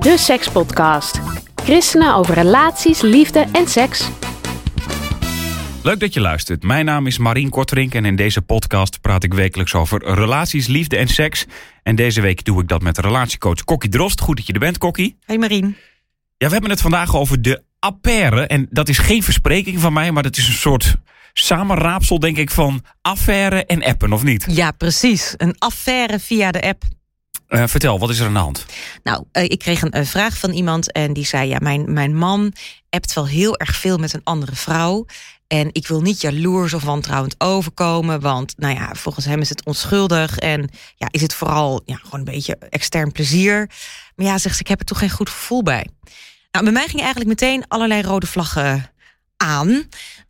De Sekspodcast. Christenen over relaties, liefde en seks. Leuk dat je luistert. Mijn naam is Marien Kortrink en in deze podcast praat ik wekelijks over relaties, liefde en seks. En deze week doe ik dat met relatiecoach Kokkie Drost. Goed dat je er bent, Kokkie. Hey Marien. Ja, we hebben het vandaag over de affaire. En dat is geen verspreking van mij, maar dat is een soort samenraapsel, denk ik, van affaire en appen, of niet? Ja, precies. Een affaire via de app. Uh, vertel, wat is er aan de hand? Nou, uh, ik kreeg een, een, vraag van iemand en die zei: Ja, mijn, mijn man appt wel heel erg veel met een andere vrouw. En ik wil niet jaloers of wantrouwend overkomen, want nou ja, volgens hem is het onschuldig en ja, is het vooral ja, gewoon een beetje extern plezier. Maar ja, zegt ze, ik heb er toch geen goed gevoel bij. Nou, bij mij gingen eigenlijk meteen allerlei rode vlaggen aan.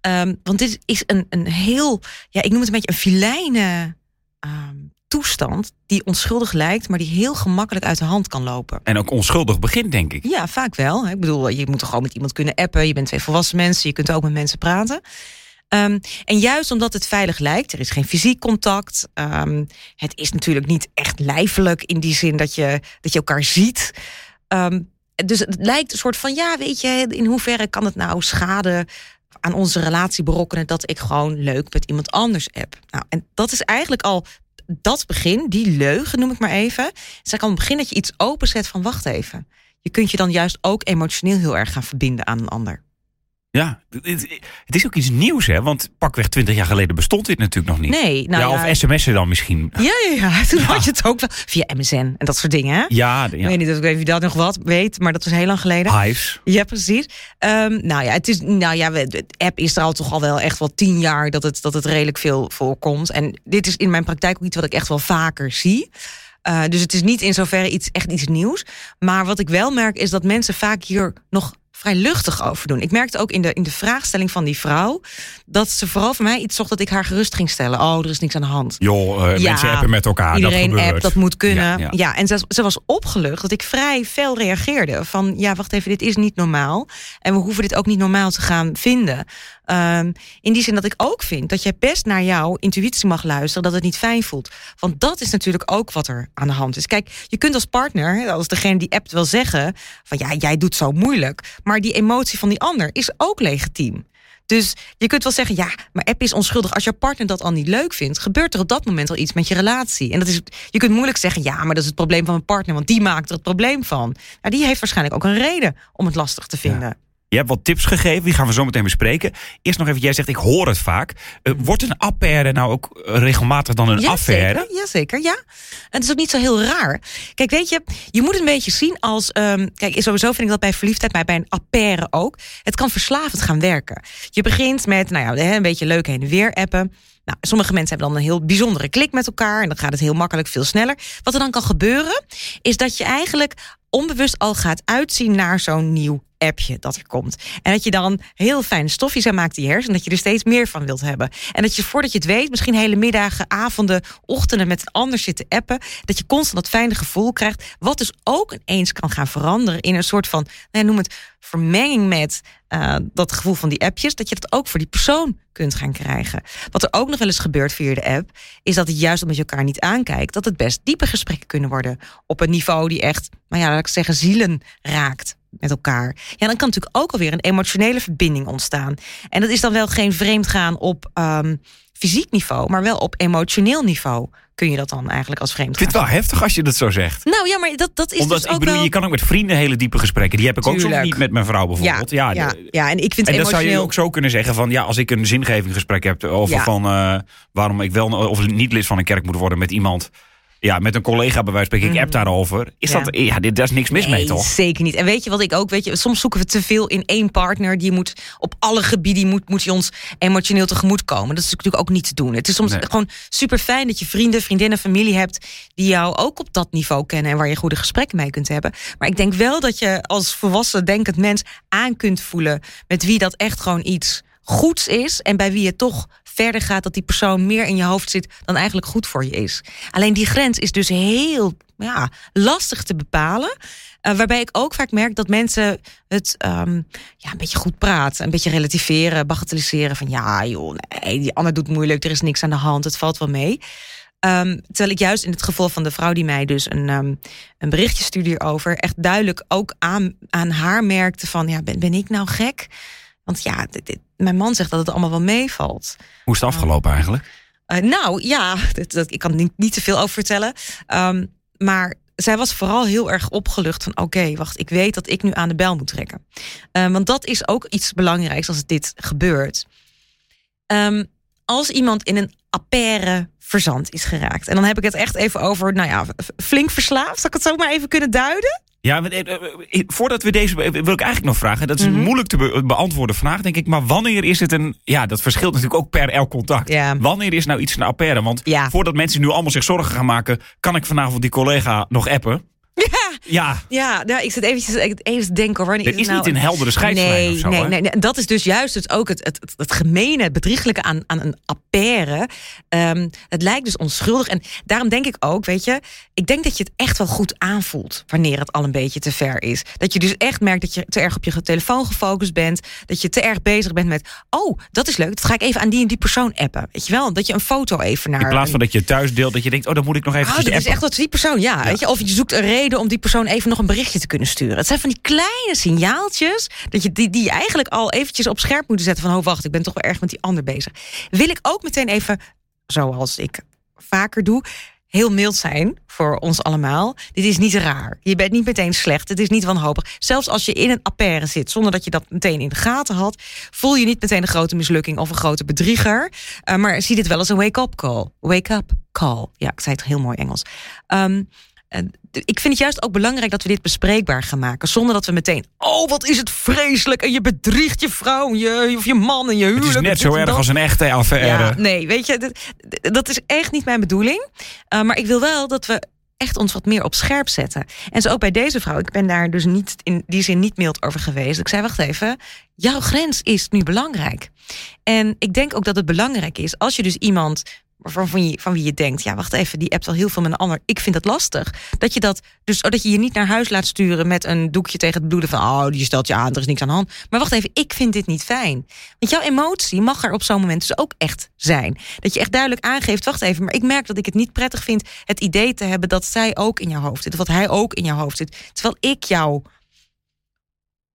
Um, want dit is een, een heel, ja, ik noem het een beetje een filijne um, toestand die onschuldig lijkt, maar die heel gemakkelijk uit de hand kan lopen. En ook onschuldig begint, denk ik. Ja, vaak wel. Ik bedoel, je moet er gewoon met iemand kunnen appen. Je bent twee volwassen mensen, je kunt ook met mensen praten. Um, en juist omdat het veilig lijkt, er is geen fysiek contact. Um, het is natuurlijk niet echt lijfelijk in die zin dat je, dat je elkaar ziet. Um, dus het lijkt een soort van, ja, weet je, in hoeverre kan het nou schade aan onze relatie berokkenen dat ik gewoon leuk met iemand anders app. Nou, en dat is eigenlijk al dat begin, die leugen noem ik maar even. Zij kan het begin dat je iets openzet van wacht even. Je kunt je dan juist ook emotioneel heel erg gaan verbinden aan een ander. Ja, het is ook iets nieuws, hè? Want pakweg twintig jaar geleden bestond dit natuurlijk nog niet. Nee, nou ja, ja, of sms'en dan misschien. Ja, ja, ja. Toen ja. had je het ook wel via MSN en dat soort dingen, hè? Ja, ja. Ik weet niet of ik dat nog wat weet, maar dat was heel lang geleden. Hives. Ja, precies. Um, nou ja, het is, nou ja, de app is er al toch al wel echt wel tien jaar dat het, dat het redelijk veel voorkomt. En dit is in mijn praktijk ook iets wat ik echt wel vaker zie. Uh, dus het is niet in zoverre iets, echt iets nieuws. Maar wat ik wel merk is dat mensen vaak hier nog vrij luchtig over doen. Ik merkte ook in de, in de vraagstelling van die vrouw... dat ze vooral voor mij iets zocht dat ik haar gerust ging stellen. Oh, er is niks aan de hand. Joh, uh, ja, mensen appen met elkaar, Iedereen dat app, dat moet kunnen. Ja, ja. ja en ze, ze, was opgelucht dat ik vrij fel reageerde. Van, ja, wacht even, dit is niet normaal. En we hoeven dit ook niet normaal te gaan vinden. Um, in die zin dat ik ook vind dat jij best naar jouw intuïtie mag luisteren, dat het niet fijn voelt. Want dat is natuurlijk ook wat er aan de hand is. Kijk, je kunt als partner, als degene die appt, wel zeggen: van ja, jij doet zo moeilijk. Maar die emotie van die ander is ook legitiem. Dus je kunt wel zeggen, ja, maar app is onschuldig. Als jouw partner dat al niet leuk vindt, gebeurt er op dat moment al iets met je relatie. En dat is, je kunt moeilijk zeggen, ja, maar dat is het probleem van mijn partner, want die maakt er het probleem van. Nou, die heeft waarschijnlijk ook een reden om het lastig te vinden. Ja. Je hebt wat tips gegeven, die gaan we zo meteen bespreken. Eerst nog even, jij zegt, ik hoor het vaak. Uh, wordt een affaire nou ook regelmatig dan een ja, affaire? Zeker, ja, zeker, ja. Het is ook niet zo heel raar. Kijk, weet je, je moet het een beetje zien als... Um, kijk, sowieso vind ik dat bij verliefdheid, maar bij een affaire ook. Het kan verslavend gaan werken. Je begint met, nou ja, een beetje leuk heen en weer appen. Nou, sommige mensen hebben dan een heel bijzondere klik met elkaar... en dan gaat het heel makkelijk, veel sneller. Wat er dan kan gebeuren, is dat je eigenlijk onbewust al gaat uitzien naar zo'n nieuw appje dat er komt. En dat je dan heel fijne stofjes aan maakt in je hersenen. Dat je er steeds meer van wilt hebben. En dat je voordat je het weet, misschien hele middagen, avonden, ochtenden met een ander zit te appen. Dat je constant dat fijne gevoel krijgt. Wat dus ook ineens kan gaan veranderen in een soort van, nou, noem het vermenging met uh, dat gevoel van die appjes. Dat je dat ook voor die persoon kunt gaan krijgen. Wat er ook nog wel eens gebeurt via de app, is dat het juist omdat je elkaar niet aankijkt, dat het best diepe gesprekken kunnen worden. Op een niveau die echt, nou ja, laat ik zeggen, zielen raakt met elkaar. Ja, dan kan natuurlijk ook alweer een emotionele verbinding ontstaan. En dat is dan wel geen vreemdgaan op um, fysiek niveau, maar wel op emotioneel niveau kun je dat dan eigenlijk als vreemd Ik vind het wel heftig als je dat zo zegt. Nou ja, maar dat, dat is Omdat, dus ook ik bedoel, wel... je kan ook met vrienden hele diepe gesprekken. Die heb ik ook soms niet met mijn vrouw bijvoorbeeld. Ja, ja, ja, ja, en ik vind en dat emotioneel... zou je ook zo kunnen zeggen van... ja, als ik een zingeving gesprek heb over Ja. van... Uh, waarom ik wel of niet lid van een kerk moet worden met iemand... ja, met een collega bij wijze van spreken, ik app daarover. Is Ja. dat, ja, dit, daar is niks mis mee, toch? zeker niet. En weet je wat ik ook, weet je, soms zoeken we te veel in één partner. Die moet op alle gebieden, moet, moet je ons emotioneel tegemoet komen. Dat is natuurlijk ook niet te doen. Het is soms Nee. gewoon super fijn dat je vrienden, vriendinnen, familie hebt. die jou ook op dat niveau kennen en waar je goede gesprekken mee kunt hebben. Maar ik denk wel dat je als volwassen denkend mens aan kunt voelen. met wie dat echt gewoon iets goeds is. en bij wie het toch verder gaat dat die persoon meer in je hoofd zit dan eigenlijk goed voor je is. Alleen die grens is dus heel ja, lastig te bepalen. Eh, waarbij ik ook vaak merk dat mensen het ehm, ja, een beetje goed praten. Een beetje relativeren, bagatelliseren. Van ja, joh, nee, die ander doet moeilijk. Er is niks aan de hand. Het valt wel mee. Ehm, terwijl ik juist in het geval van de vrouw die mij dus een, ehm, een berichtje stuurde hierover... echt duidelijk ook aan, aan haar merkte van... ja, ben, ben ik nou gek? Want ja, dit- dit- mijn man zegt dat het allemaal wel meevalt. Hoe is het afgelopen eigenlijk? Eh, nou ja, dat, dat, ik kan er niet, niet te veel over vertellen. Ehm, maar zij was vooral heel erg opgelucht van... oké, wacht, ik weet dat ik nu aan de bel moet trekken. Eh, want dat is ook iets belangrijks als dit gebeurt. Ehm, als iemand in een appaire verzand is geraakt... en dan heb ik het echt even over, nou ja, flink verslaafd. Zal ik het zo maar even kunnen duiden? Ja, want, eh, eh, voordat we deze. eh, wil ik eigenlijk nog vragen. Dat is Mhm. een moeilijk te be- beantwoorden vraag, denk ik. Maar wanneer is het een. Ja, dat verschilt natuurlijk ook per elk contact. Ja. Wanneer is nou iets een affaire? Want Ja. voordat mensen nu allemaal zich zorgen gaan maken. kan ik vanavond die collega nog appen? Ja, Ja, nou, ik zit eventjes even te denken... Wanneer er is nou niet een heldere scheidslijn nee, of zo. nee, nee, nee. Dat is dus juist het, ook het, het, het, het gemene, het bedrieglijke aan, aan een appaire. Ehm, het lijkt dus onschuldig. En daarom denk ik ook, weet je, ik denk dat je het echt wel goed aanvoelt wanneer het al een beetje te ver is. Dat je dus echt merkt dat je te erg op je telefoon gefocust bent. Dat je te erg bezig bent met, oh, dat is leuk. Dat ga ik even aan die en die persoon appen. Weet je wel? Dat je een foto even naar. In plaats van dat je thuis deelt, dat je denkt: oh, dan moet ik nog even. Oh, dat is echt wat die persoon, ja, Weet je? Of je zoekt een reden om die persoon even nog een berichtje te kunnen sturen. Het zijn van die kleine signaaltjes dat je die, die eigenlijk al eventjes op scherp moeten zetten van, oh wacht, ik ben toch wel erg met die ander bezig. Wil ik ook meteen even, zoals ik vaker doe, heel mild zijn voor ons allemaal. Dit is niet raar. Je bent niet meteen slecht. Het is niet wanhopig. Zelfs als je in een affaire zit, zonder dat je dat meteen in de gaten had, voel je niet meteen een grote mislukking of een grote bedrieger. Uh, maar zie dit wel als een wake-up call. Wake-up call. Ja, ik zei het heel mooi Engels. Um, ik vind het juist ook belangrijk dat we dit bespreekbaar gaan maken. Zonder dat we meteen, oh wat is het vreselijk. En je bedriegt je vrouw je, of je man en je huwelijk. Het is net zo erg als een echte affaire. Ja, nee, weet je, dat, dat is echt niet mijn bedoeling. Uh, maar ik wil wel dat we echt ons wat meer op scherp zetten. En zo ook bij deze vrouw. Ik ben daar dus niet in die zin niet mild over geweest. Ik zei, wacht even, jouw grens is nu belangrijk. En ik denk ook dat het belangrijk is als je dus iemand van, wie je denkt, ja, wacht even, die appt al heel veel met een ander. Ik vind dat lastig. Dat je dat, dus dat je je niet naar huis laat sturen met een doekje tegen het bloeden van, oh, die stelt je aan, er is niks aan de hand. Maar wacht even, ik vind dit niet fijn. Want jouw emotie mag er op zo'n moment dus ook echt zijn. Dat je echt duidelijk aangeeft, wacht even, maar ik merk dat ik het niet prettig vind het idee te hebben dat zij ook in jouw hoofd zit, of dat hij ook in jouw hoofd zit. Terwijl ik jouw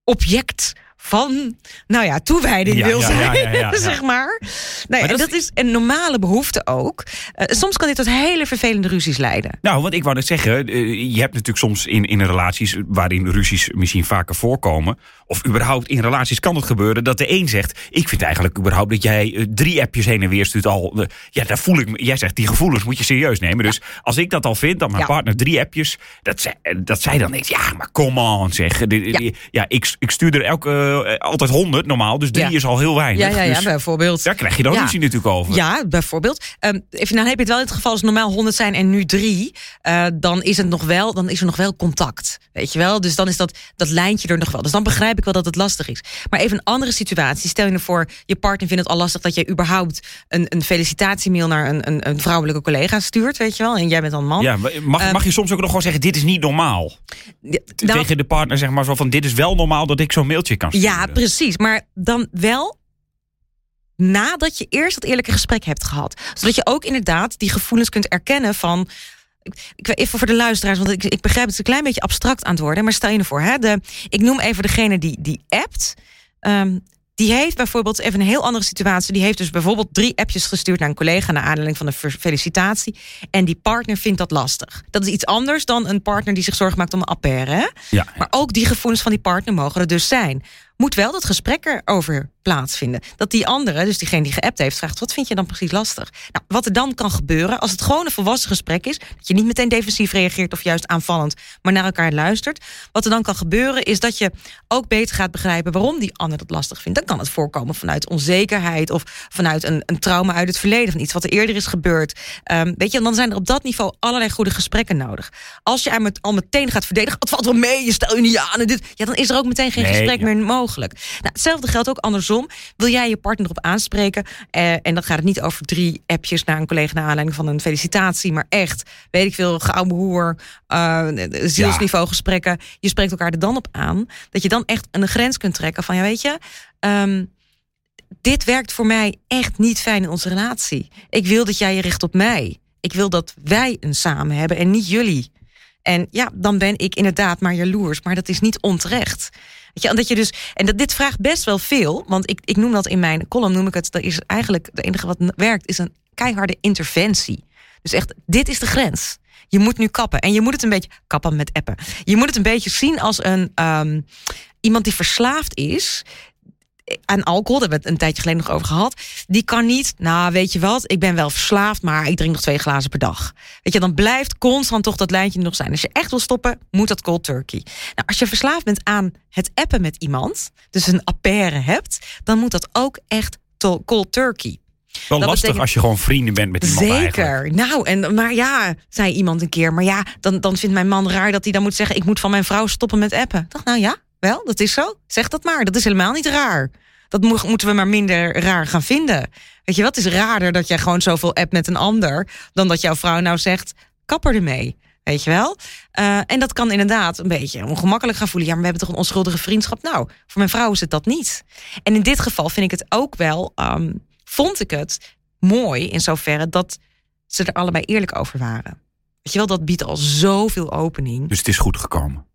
object van, nou ja, toewijding Ja, wil zijn, ja, zeg maar. Nou ja, Maar dat, dat is een normale behoefte ook. Uh, soms kan dit tot hele vervelende ruzies leiden. Nou, want ik wou net zeggen, uh, je hebt natuurlijk soms in, in relaties waarin ruzies misschien vaker voorkomen. Of überhaupt in relaties kan het gebeuren dat de een zegt: Ik vind eigenlijk überhaupt dat jij uh, drie appjes heen en weer stuurt al. ja, daar voel ik me. Jij zegt die gevoelens moet je serieus nemen. Dus als ik dat al vind, dat mijn partner drie appjes, dat zij, dat zij dan denkt: Ja, maar come on, zeg. Ja, ja ik, ik stuur er elke, altijd honderd normaal, dus drie Ja. is al heel weinig. Ja, ja, ja, Dus bijvoorbeeld. daar krijg je dan ruzie natuurlijk over. Ja, bijvoorbeeld. Um, even, nou heb je het wel in het geval als normaal 100 zijn en nu drie. Uh, dan is het nog wel, dan is er nog wel contact. Weet je wel? Dus dan is dat, dat lijntje er nog wel. Dus dan begrijp ik wel dat het lastig is. Maar even een andere situatie. Stel je nou voor, je partner vindt het al lastig dat jij überhaupt een, een felicitatiemail naar een, een, een vrouwelijke collega stuurt, weet je wel? En jij bent dan man. Ja, mag, Um, mag je soms ook nog gewoon zeggen: Dit is niet normaal? Nou, Tegen de partner zeg maar zo van: Dit is wel normaal dat ik zo'n mailtje kan. Ja, precies. Maar dan wel nadat je eerst dat eerlijke gesprek hebt gehad. Zodat je ook inderdaad die gevoelens kunt erkennen van... Ik, even voor de luisteraars, want ik, ik begrijp het een klein beetje abstract aan het worden. Maar stel je ervoor, hè, de, ik noem even degene die, die appt. Um, die heeft bijvoorbeeld even een heel andere situatie. Die heeft dus bijvoorbeeld drie appjes gestuurd naar een collega... naar aanleiding van een felicitatie. En die partner vindt dat lastig. Dat is iets anders dan een partner die zich zorgen maakt om een affaire. Hè? Ja. Maar ook die gevoelens van die partner mogen er dus zijn. Moet wel dat gesprek erover plaatsvinden. Dat die andere, dus diegene die geappt heeft, vraagt: wat vind je dan precies lastig? Nou, wat er dan kan gebeuren, als het gewoon een volwassen gesprek is, dat je niet meteen defensief reageert of juist aanvallend, maar naar elkaar luistert. Wat er dan kan gebeuren, is dat je ook beter gaat begrijpen waarom die ander dat lastig vindt. Dan kan het voorkomen vanuit onzekerheid of vanuit een, een trauma uit het verleden, van iets wat er eerder is gebeurd. Um, weet je, dan zijn er op dat niveau allerlei goede gesprekken nodig. Als je met, al meteen gaat verdedigen, het valt wel mee, je stel je niet aan en dit, ja, dan is er ook meteen geen gesprek meer mogelijk. Nou, hetzelfde geldt ook andersom. Wil jij je partner erop aanspreken? Eh, en dan gaat het niet over drie appjes naar een collega naar aanleiding van een felicitatie, maar echt, weet ik veel, geoude hoer, uh, zielsniveau gesprekken. Je spreekt elkaar er dan op aan dat je dan echt een grens kunt trekken van, ja, weet je. Um, dit werkt voor mij echt niet fijn in onze relatie. Ik wil dat jij je richt op mij. Ik wil dat wij een samen hebben en niet jullie. En ja, dan ben ik inderdaad maar jaloers, maar dat is niet onterecht. Weet je, dat je dus, en dat, dit vraagt best wel veel, want ik, ik noem dat in mijn column, noem ik het, dat is eigenlijk het enige wat werkt, is een keiharde interventie. Dus echt, dit is de grens. Je moet nu kappen. En je moet het een beetje kappen met appen. Je moet het een beetje zien als een um, iemand die verslaafd is aan alcohol, daar hebben we het een tijdje geleden nog over gehad. Die kan niet, nou weet je wat, ik ben wel verslaafd, maar ik drink nog twee glazen per dag. Weet je, dan blijft constant toch dat lijntje nog zijn. Als je echt wil stoppen, moet dat cold turkey. Nou, als je verslaafd bent aan het appen met iemand, dus een affaire hebt, dan moet dat ook echt cold turkey. Wel lastig betekent... als je gewoon vrienden bent met iemand Zeker. Eigenlijk. Nou, en, maar ja, zei iemand een keer. Maar ja, dan, dan vindt mijn man raar dat hij dan moet zeggen... ik moet van mijn vrouw stoppen met appen. Ik dacht, nou ja, wel, dat is zo. Zeg dat maar. Dat is helemaal niet raar. Dat moeten we maar minder raar gaan vinden. Weet je wat? is raarder dat jij gewoon zoveel app met een ander... dan dat jouw vrouw nou zegt, kapper ermee. Weet je wel? Uh, en dat kan inderdaad een beetje ongemakkelijk gaan voelen. Ja, maar we hebben toch een onschuldige vriendschap? Nou, voor mijn vrouw is het dat niet. En in dit geval vind ik het ook wel... Um, vond ik het mooi in zoverre dat ze er allebei eerlijk over waren. Weet je wel, dat biedt al zoveel opening. Dus het is goed gekomen.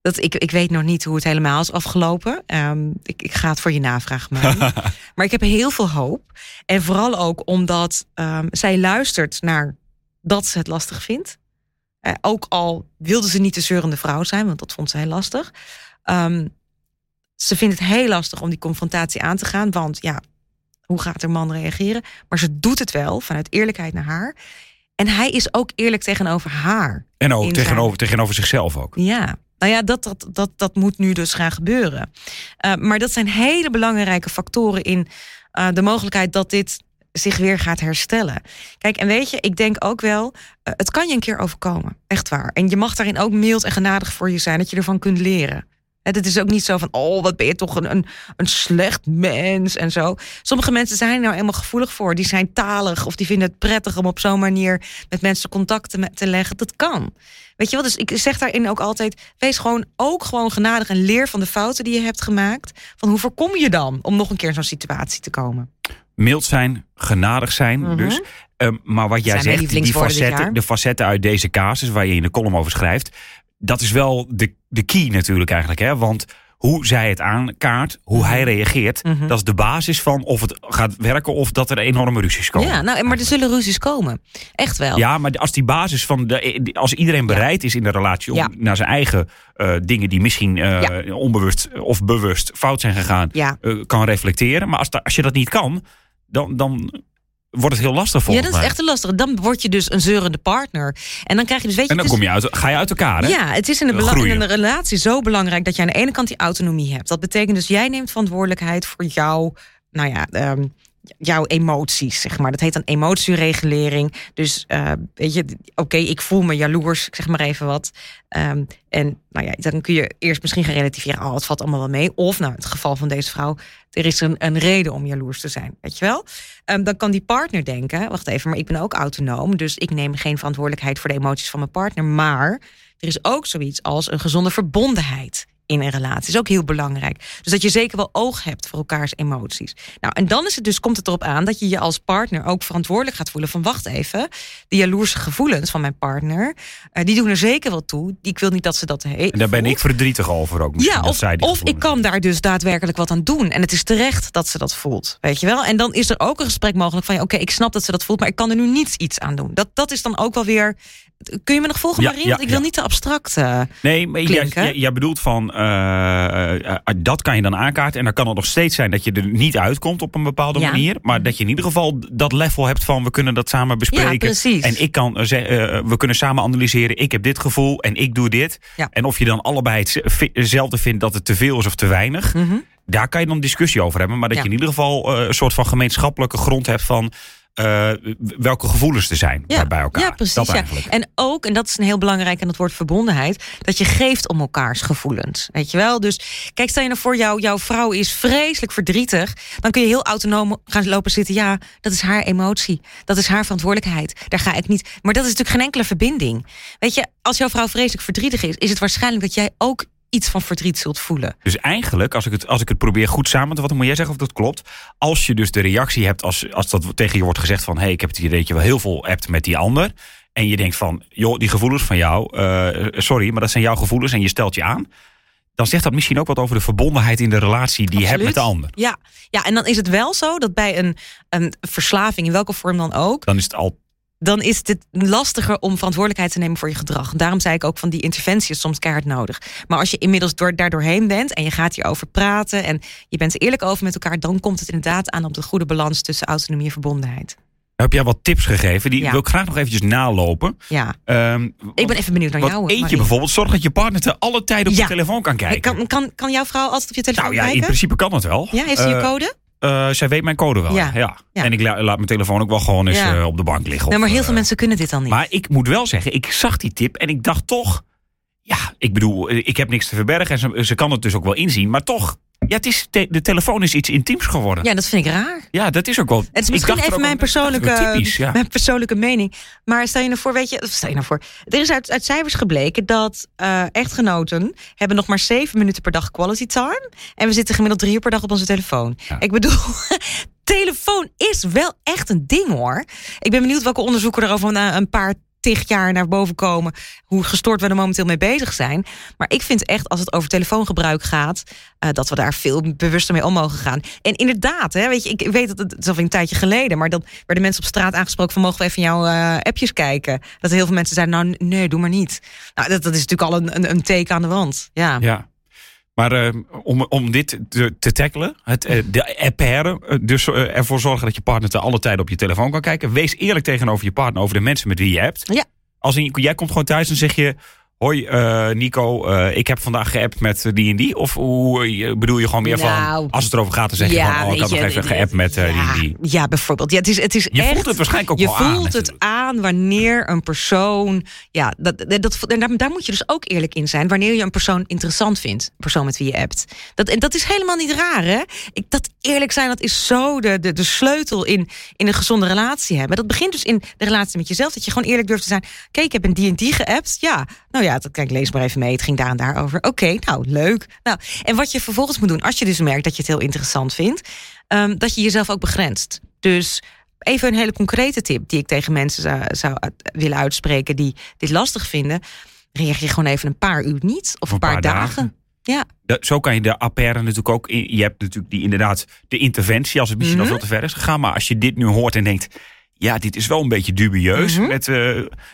Dat, ik, ik weet nog niet hoe het helemaal is afgelopen. Um, ik, ik ga het voor je navragen. Maar, maar ik heb heel veel hoop. En vooral ook omdat um, zij luistert naar dat ze het lastig vindt. Uh, ook al wilde ze niet de zeurende vrouw zijn, want dat vond zij lastig. Um, ze vindt het heel lastig om die confrontatie aan te gaan. Want ja, hoe gaat er man reageren? Maar ze doet het wel vanuit eerlijkheid naar haar. En hij is ook eerlijk tegenover haar. En ook tegenover, tegenover zichzelf ook. Ja, nou ja, dat, dat, dat, dat moet nu dus gaan gebeuren. Uh, maar dat zijn hele belangrijke factoren in uh, de mogelijkheid dat dit zich weer gaat herstellen. Kijk, en weet je, ik denk ook wel, uh, het kan je een keer overkomen. Echt waar. En je mag daarin ook mild en genadig voor je zijn, dat je ervan kunt leren. Het is ook niet zo van, oh, wat ben je toch een, een, een slecht mens en zo. Sommige mensen zijn er nou eenmaal gevoelig voor. Die zijn talig of die vinden het prettig om op zo'n manier met mensen contacten te leggen. Dat kan. Weet je wat? Dus ik zeg daarin ook altijd: wees gewoon ook gewoon genadig en leer van de fouten die je hebt gemaakt. Van hoe voorkom je dan om nog een keer in zo'n situatie te komen? Mild zijn, genadig zijn. Mm -hmm. Dus. Um, maar wat jij zegt, die facetten, de facetten uit deze casus waar je in de column over schrijft, dat is wel de, de key natuurlijk eigenlijk. Hè? Want hoe zij het aankaart, hoe hij mhm. reageert, mm -hmm. dat is de basis van of het gaat werken of dat er enorme ruzies komen. Ja, nou, maar er zullen ruzies komen. Echt wel. Ja, maar als die basis van de, als iedereen bereid is in de relatie om ja. naar zijn eigen uh, dingen die misschien uh, ja. onbewust of bewust fout zijn gegaan, uh, kan reflecteren. Maar als, als je dat niet kan, dan, dan wordt het heel lastig voor Ja, dat is echt lastig. Dan word je dus een zeurende partner. En dan krijg je dus, weet je... En dan kom je uit, ga je uit elkaar, hè? Ja, het is in een, in een relatie zo belangrijk... dat je aan de ene kant die autonomie hebt. Dat betekent dus, jij neemt verantwoordelijkheid voor jou... Nou ja, um, jouw emoties, zeg maar. Dat heet dan emotieregulering. Dus uh, weet je, oké, ik voel me jaloers, zeg maar even wat. Um, en nou ja, dan kun je eerst misschien gaan relativeren, oh, het valt allemaal wel mee. Of nou, het geval van deze vrouw, er is een, een reden om jaloers te zijn, weet je wel. Um, dan kan die partner denken, wacht even, maar ik ben ook autonoom, dus ik neem geen verantwoordelijkheid voor de emoties van mijn partner. Maar er is ook zoiets als een gezonde verbondenheid in een relatie. is ook heel belangrijk. Dus dat je zeker wel oog hebt voor elkaars emoties. Nou, en dan is het dus, komt het erop aan dat je je als partner ook verantwoordelijk gaat voelen van wacht even, die jaloerse gevoelens van mijn partner, uh, die doen er zeker wel toe. Ik wil niet dat ze dat heeft. En daar ben ik verdrietig over ook. Ja, of, of ik kan daar dus daadwerkelijk wat aan doen. En het is terecht dat ze dat voelt. Weet je wel? En dan is er ook een gesprek mogelijk van ja, oké, okay, ik snap dat ze dat voelt, maar ik kan er nu niets iets aan doen. Dat, dat is dan ook wel weer kun je me nog volgen, Ja, Marie? ja, Want ik wil ja. niet te abstract. eh, Nee, maar jij, klinken. jij, jij bedoelt van eh, eh, dat kan je dan aankaarten. En dan kan het nog steeds zijn dat je er niet uitkomt op een bepaalde manier. Maar dat je in ieder geval dat level hebt van we kunnen dat samen bespreken. Ja, precies. En ik kan we kunnen samen analyseren. Ik heb dit gevoel en ik doe dit. En of je dan allebei hetzelfde vindt dat het te veel is of te weinig. mhm. Daar kan je dan discussie over hebben. Maar dat je in ieder geval een soort van gemeenschappelijke grond hebt van eh, welke gevoelens er zijn bij- bij elkaar. Ja, precies. Dat ja. eigenlijk. En ook, en dat is een heel belangrijk en dat woord verbondenheid, dat je geeft om elkaars gevoelens. Weet je wel? Dus kijk, stel je nou voor, jou, jouw vrouw is vreselijk verdrietig. Dan kun je heel autonoom gaan lopen zitten. Ja, dat is haar emotie. Dat is haar verantwoordelijkheid. Daar ga ik niet. Maar dat is natuurlijk geen enkele verbinding. Weet je, als jouw vrouw vreselijk verdrietig is, is het waarschijnlijk dat jij ook iets van verdriet zult voelen. Dus eigenlijk, als ik, het, als ik het probeer goed samen te vatten, moet jij zeggen of dat klopt. Als je dus de reactie hebt, als, als dat tegen je wordt gezegd van... hé, hey, ik heb het idee dat je wel heel veel hebt met die ander. En je denkt van, joh, die gevoelens van jou, eh, sorry, maar dat zijn jouw gevoelens en je stelt je aan. Dan zegt dat misschien ook wat over de verbondenheid in de relatie die je hebt met de ander. Ja. ja, en dan is het wel zo dat bij een, een verslaving, in welke vorm dan ook, Dan is het al dan is het lastiger om verantwoordelijkheid te nemen voor je gedrag. Daarom zei ik ook van die interventie is soms keihard nodig. Maar als je inmiddels door, daar doorheen bent en je gaat hierover praten en je bent er eerlijk over met elkaar, dan komt het inderdaad aan op de goede balans tussen autonomie en verbondenheid. heb jij wat tips gegeven. Die Ja. wil ik graag nog eventjes nalopen. Ja, Ehm, ik ben even benieuwd naar jou. eentje Marie. bijvoorbeeld, zorg dat je partner te alle tijden op Ja. de telefoon kan kijken. Kan, kan, kan jouw vrouw altijd op je telefoon nou ja, in kijken? principe kan dat wel. Ja, heeft ze je Eh, code? Eh, zij weet mijn code wel. Ja. Ja. Ja. En ik la- laat mijn telefoon ook wel gewoon eens Ja. eh, op de bank liggen. Nou, of, maar heel eh, veel mensen kunnen dit dan niet. Maar ik moet wel zeggen, ik zag die tip en ik dacht toch... Ja, ik bedoel, eh, ik heb niks te verbergen en ze, ze kan het dus ook wel inzien. Maar toch, ja, het is, te- de telefoon is iets intiems geworden. Ja, ja, dat vind ik raar. dat is ook wel... Het is misschien even mijn persoonlijke, Typisch, ja. mijn persoonlijke mening. Maar stel je nou voor, weet je, stel je nou voor. Er is uit, uit cijfers gebleken dat eh, echtgenoten hebben nog maar zeven minuten per dag quality time. En we zitten gemiddeld drie uur per dag op onze telefoon. Ja. Ik bedoel, telefoon is wel echt een ding hoor. Ik ben benieuwd welke onderzoeken er over na een paar tig jaar naar boven komen. Hoe gestoord we er momenteel mee bezig zijn. Maar ik vind echt, als het over telefoongebruik gaat, eh, dat we daar veel bewuster mee om mogen gaan. En inderdaad, hè, weet je, ik weet dat het, is alweer een tijdje geleden, maar dan werden mensen op straat aangesproken van mogen we even jouw eh, appjes kijken. Dat heel veel mensen zeiden, nou nee, doe maar niet. Nou, dat, dat is natuurlijk al een, een, een teken aan de wand. Ja. Ja. Maar eh, om, om dit te, te tackelen, het, eh, de eh, dus ervoor zorgen dat je partner te alle tijden op je telefoon kan kijken. Wees eerlijk tegenover je partner over de mensen met wie je hebt. Ja. Als in, jij komt gewoon thuis en zeg je... Hoi eh, Nico, eh, ik heb vandaag geappt met eh, die en die. Of hoe bedoel je gewoon meer Nou, van... Als het erover gaat, dan zeg je gewoon... Oh, ik had nog je, even geappt met die ja, en die. Ja, bijvoorbeeld. Ja, het is, het is Je echt, voelt het waarschijnlijk ook je wel aan. voelt het aan wanneer een persoon. Ja, dat, dat, daar, daar moet je dus ook eerlijk in zijn. Wanneer je een persoon interessant vindt. Een persoon met wie je appt. Dat, en dat is helemaal niet raar, hè? Ik, dat eerlijk zijn, dat is zo de, de, de sleutel in, in een gezonde relatie hebben. Dat begint dus in de relatie met jezelf. Dat je gewoon eerlijk durft te zijn. Kijk, ik heb een die en die geappt. Ja, nou ja, dat, kijk, lees maar even mee. Het ging daar en daar over. Oké, nou, leuk. Nou, en wat je vervolgens moet doen, als je dus merkt dat je het heel interessant vindt, ehm, dat je jezelf ook begrenst. Dus even een hele concrete tip die ik tegen mensen zou, willen uitspreken die dit lastig vinden. Reageer gewoon even een paar uur niet of een, paar, dagen. Ja, De- zo kan je de apparen natuurlijk ook. in- Je hebt natuurlijk die inderdaad de interventie als het misschien Mhm. al veel te ver is gegaan. Maar als je dit nu hoort en denkt. Ja, dit is wel een beetje dubieus. Mhm. met, eh,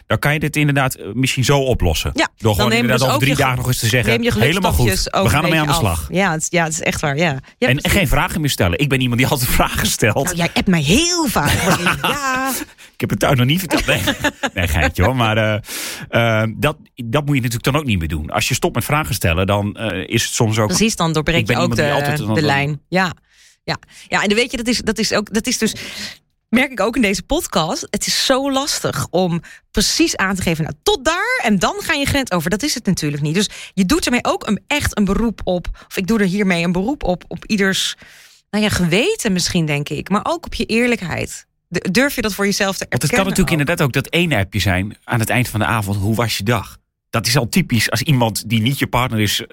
dan kan je dit inderdaad eh, misschien zo oplossen. Ja, Door gewoon inderdaad dus over drie dagen nog eens te zeggen. neem je helemaal goed. We gaan ermee aan de af. slag. Ja, het, ja, het is echt waar. Ja. Ja, En, geen vragen meer stellen. Ik ben iemand die altijd vragen stelt. Nou, jij appt mij heel vaak. Ja. Ik heb het thuis nog niet verteld. Nee, nee geintje hoor. Maar eh, dat, dat moet je natuurlijk dan ook niet meer doen. Als je stopt met vragen stellen, dan is het soms ook... Precies, dan doorbreek je ook iemand die de, altijd de dan- lijn. Ja. Ja. ja, en dan weet je, dat is, dat is ook, dat is dus, merk ik ook in deze podcast. Het is zo lastig om precies aan te geven, nou, tot daar en dan ga je grens over. Dat is het natuurlijk niet. Dus je doet ermee ook een, echt een beroep op, of ik doe er hiermee een beroep op, op ieders, nou ja, geweten misschien, denk ik, maar ook op je eerlijkheid. Durf je dat voor jezelf te Want het erkennen? kan natuurlijk ook? inderdaad ook dat ene appje zijn aan het eind van de avond. Hoe was je dag? Dat is al typisch als iemand die niet je partner is, eh,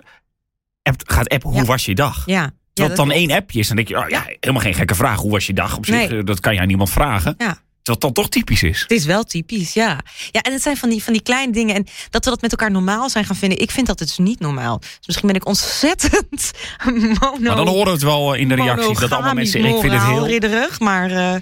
appt- gaat appen. Hoe Ja. was je dag? Ja. Dat het dan klopt. één appje is. Dan denk je, oh ja, helemaal geen gekke vraag. Hoe was je dag op zich? Nee. Eh, Dat kan je aan niemand vragen. Ja. Het dan toch typisch is. Het is wel typisch, ja. Ja, en het zijn van die, van die kleine dingen. En dat we dat met elkaar normaal zijn gaan vinden. Ik vind dat dus niet normaal. Dus misschien ben ik ontzettend mono... Maar dan horen we het wel in de reacties. Dat allemaal mensen ik vind het heel... ridderig, maar... eh,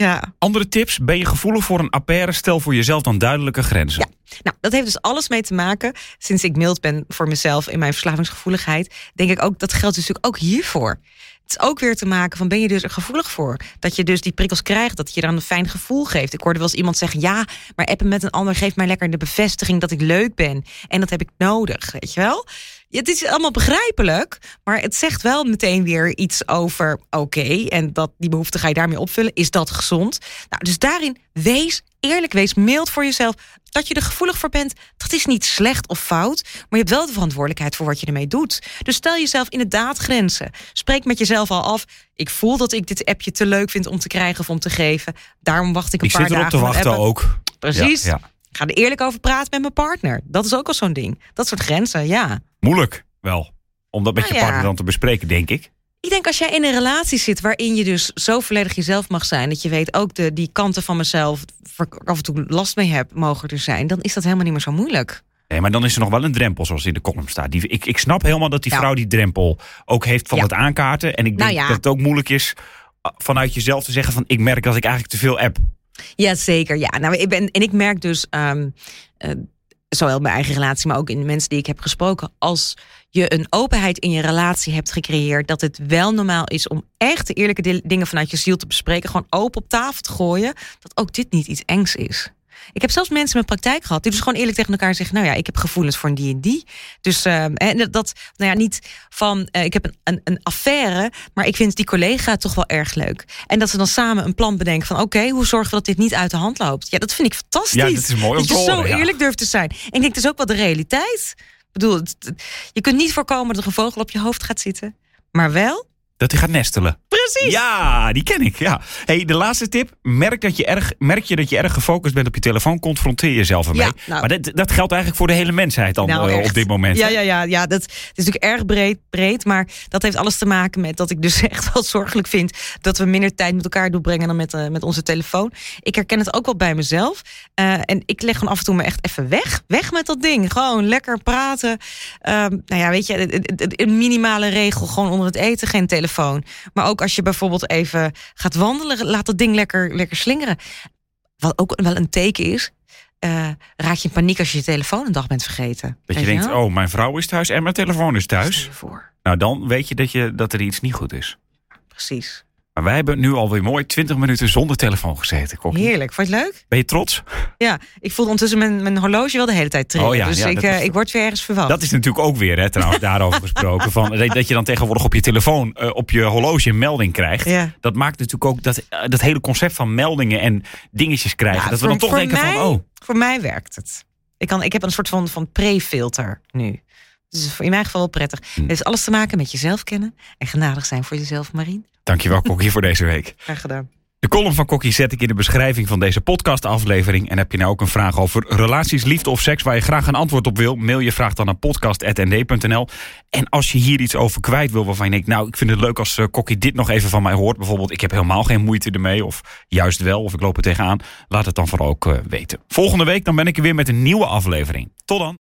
Ja. Andere tips? Ben je gevoelig voor een affaire? Stel voor jezelf dan duidelijke grenzen. Ja. Nou, dat heeft dus alles mee te maken. Sinds ik mild ben voor mezelf in mijn verslavingsgevoeligheid, denk ik ook dat geldt dus natuurlijk ook hiervoor. Het is ook weer te maken van ben je dus er gevoelig voor? Dat je dus die prikkels krijgt, dat je dan een fijn gevoel geeft. Ik hoorde wel eens iemand zeggen: ja, maar appen met een ander geeft mij lekker de bevestiging dat ik leuk ben. En dat heb ik nodig, weet je wel? Ja, het is allemaal begrijpelijk, maar het zegt wel meteen weer iets over oké, en dat die behoefte ga je daarmee opvullen. Is dat gezond? Nou, dus daarin wees eerlijk, wees mild voor jezelf. Dat je er gevoelig voor bent, dat is niet slecht of fout, maar je hebt wel de verantwoordelijkheid voor wat je ermee doet. Dus stel jezelf inderdaad grenzen. Spreek met jezelf al af. Ik voel dat ik dit appje te leuk vind om te krijgen of om te geven. Daarom wacht ik een Ik paar zit erop dagen. te wachten ook. Precies. Ja, ja. Ik ga er eerlijk over praten met mijn partner. Dat is ook al zo'n ding. Dat soort grenzen, ja. Moeilijk wel. Om dat met Nou je ja. partner dan te bespreken, denk ik. Ik denk als jij in een relatie zit waarin je dus zo volledig jezelf mag zijn, dat je weet ook de, die kanten van mezelf, waar ik af en toe last mee heb, mogen er zijn, dan is dat helemaal niet meer zo moeilijk. Nee, maar dan is er nog wel een drempel, zoals in de column staat. Die, ik, ik snap helemaal dat die Ja. vrouw die drempel ook heeft van Ja. het aankaarten. En ik denk Nou ja. dat het ook moeilijk is uh, vanuit jezelf te zeggen van... ik merk dat ik eigenlijk te veel app. Ja, zeker. Ja, nou, ik ben, en ik merk dus, eh, zowel mijn eigen relatie, maar ook in de mensen die ik heb gesproken, als je een openheid in je relatie hebt gecreëerd, dat het wel normaal is om echt de eerlijke di- dingen vanuit je ziel te bespreken, gewoon open op tafel te gooien, dat ook dit niet iets engs is. Ik heb zelfs mensen in mijn praktijk gehad die dus gewoon eerlijk tegen elkaar zeggen: Nou ja, ik heb gevoelens voor een die en die. Dus ehm, en dat- nou ja, niet van eh, ik heb een, een, een affaire, maar ik vind die collega toch wel erg leuk. En dat ze dan samen een plan bedenken van: Oké, hoe zorgen we dat dit niet uit de hand loopt? Ja, dat vind ik fantastisch. Ja, dat is mooi dat je zo horen, ja. eerlijk durft te zijn. En ik denk, dat is ook wel de realiteit. Ik bedoel, je kunt niet voorkomen dat er een vogel op je hoofd gaat zitten, maar wel. Dat hij gaat nestelen. Precies. Ja, die ken ik. Ja. Hey, de laatste tip. Merk, dat je erg, merk je dat je erg gefocust bent op je telefoon. Confronteer jezelf ermee. Ja, nou. Maar dat, dat geldt eigenlijk voor de hele mensheid dan Nou, eh, op dit moment. Ja, ja, ja, ja dat het is natuurlijk erg breed, breed, maar dat heeft alles te maken met dat ik dus echt wel zorgelijk vind dat we minder tijd met elkaar doorbrengen dan met, eh, met onze telefoon. Ik herken het ook wel bij mezelf. Eh, en ik leg gewoon af en toe me echt even weg. Weg met dat ding. Gewoon lekker praten. Ehm, nou ja, weet je, een minimale regel. Gewoon onder het eten geen telefoon. Maar ook als je bijvoorbeeld even gaat wandelen, laat dat ding lekker, lekker slingeren. Wat ook wel een teken is. eh, raak je in paniek als je je telefoon een dag bent vergeten. Dat je denkt, oh, mijn vrouw is thuis en mijn telefoon is thuis. voor. Nou, dan weet je dat, je dat er iets niet goed is. Precies. Maar wij hebben nu alweer mooi 20 minuten zonder telefoon gezeten, Kokkie. Heerlijk. Vond je het leuk? Ben je trots? Ja, ik voelde ondertussen mijn, mijn horloge wel de hele tijd trillen. Oh ja, dus ja, ik, eh, is- ik word weer ergens verwacht. Dat is natuurlijk ook weer, hè, trouwens, daarover gesproken. Van, dat je dan tegenwoordig op je telefoon, eh, op je horloge een melding krijgt. Ja. Dat maakt natuurlijk ook dat, eh, dat hele concept van meldingen en dingetjes krijgen. Ja, dat we dan toch denken mij, van, oh, Voor mij werkt het. Ik, kan, ik heb een soort van, van pre-filter nu. Dus is in mijn geval wel prettig. Hm. Het heeft alles te maken met jezelf kennen en genadig zijn voor jezelf, Marien. dankjewel Kokkie voor deze week. Graag gedaan. De column van Kokkie zet ik in de beschrijving van deze podcastaflevering. En heb je nou ook een vraag over relaties, liefde of seks waar je graag een antwoord op wil, mail je vraag dan naar podcast.nd.nl. En als je hier iets over kwijt wil waarvan je denkt, nou ik vind het leuk als eh, Kokkie dit nog even van mij hoort. Bijvoorbeeld, ik heb helemaal geen moeite ermee of juist wel of ik loop er tegenaan. Laat het dan vooral ook eh, weten. Volgende week dan ben ik er weer met een nieuwe aflevering. Tot dan.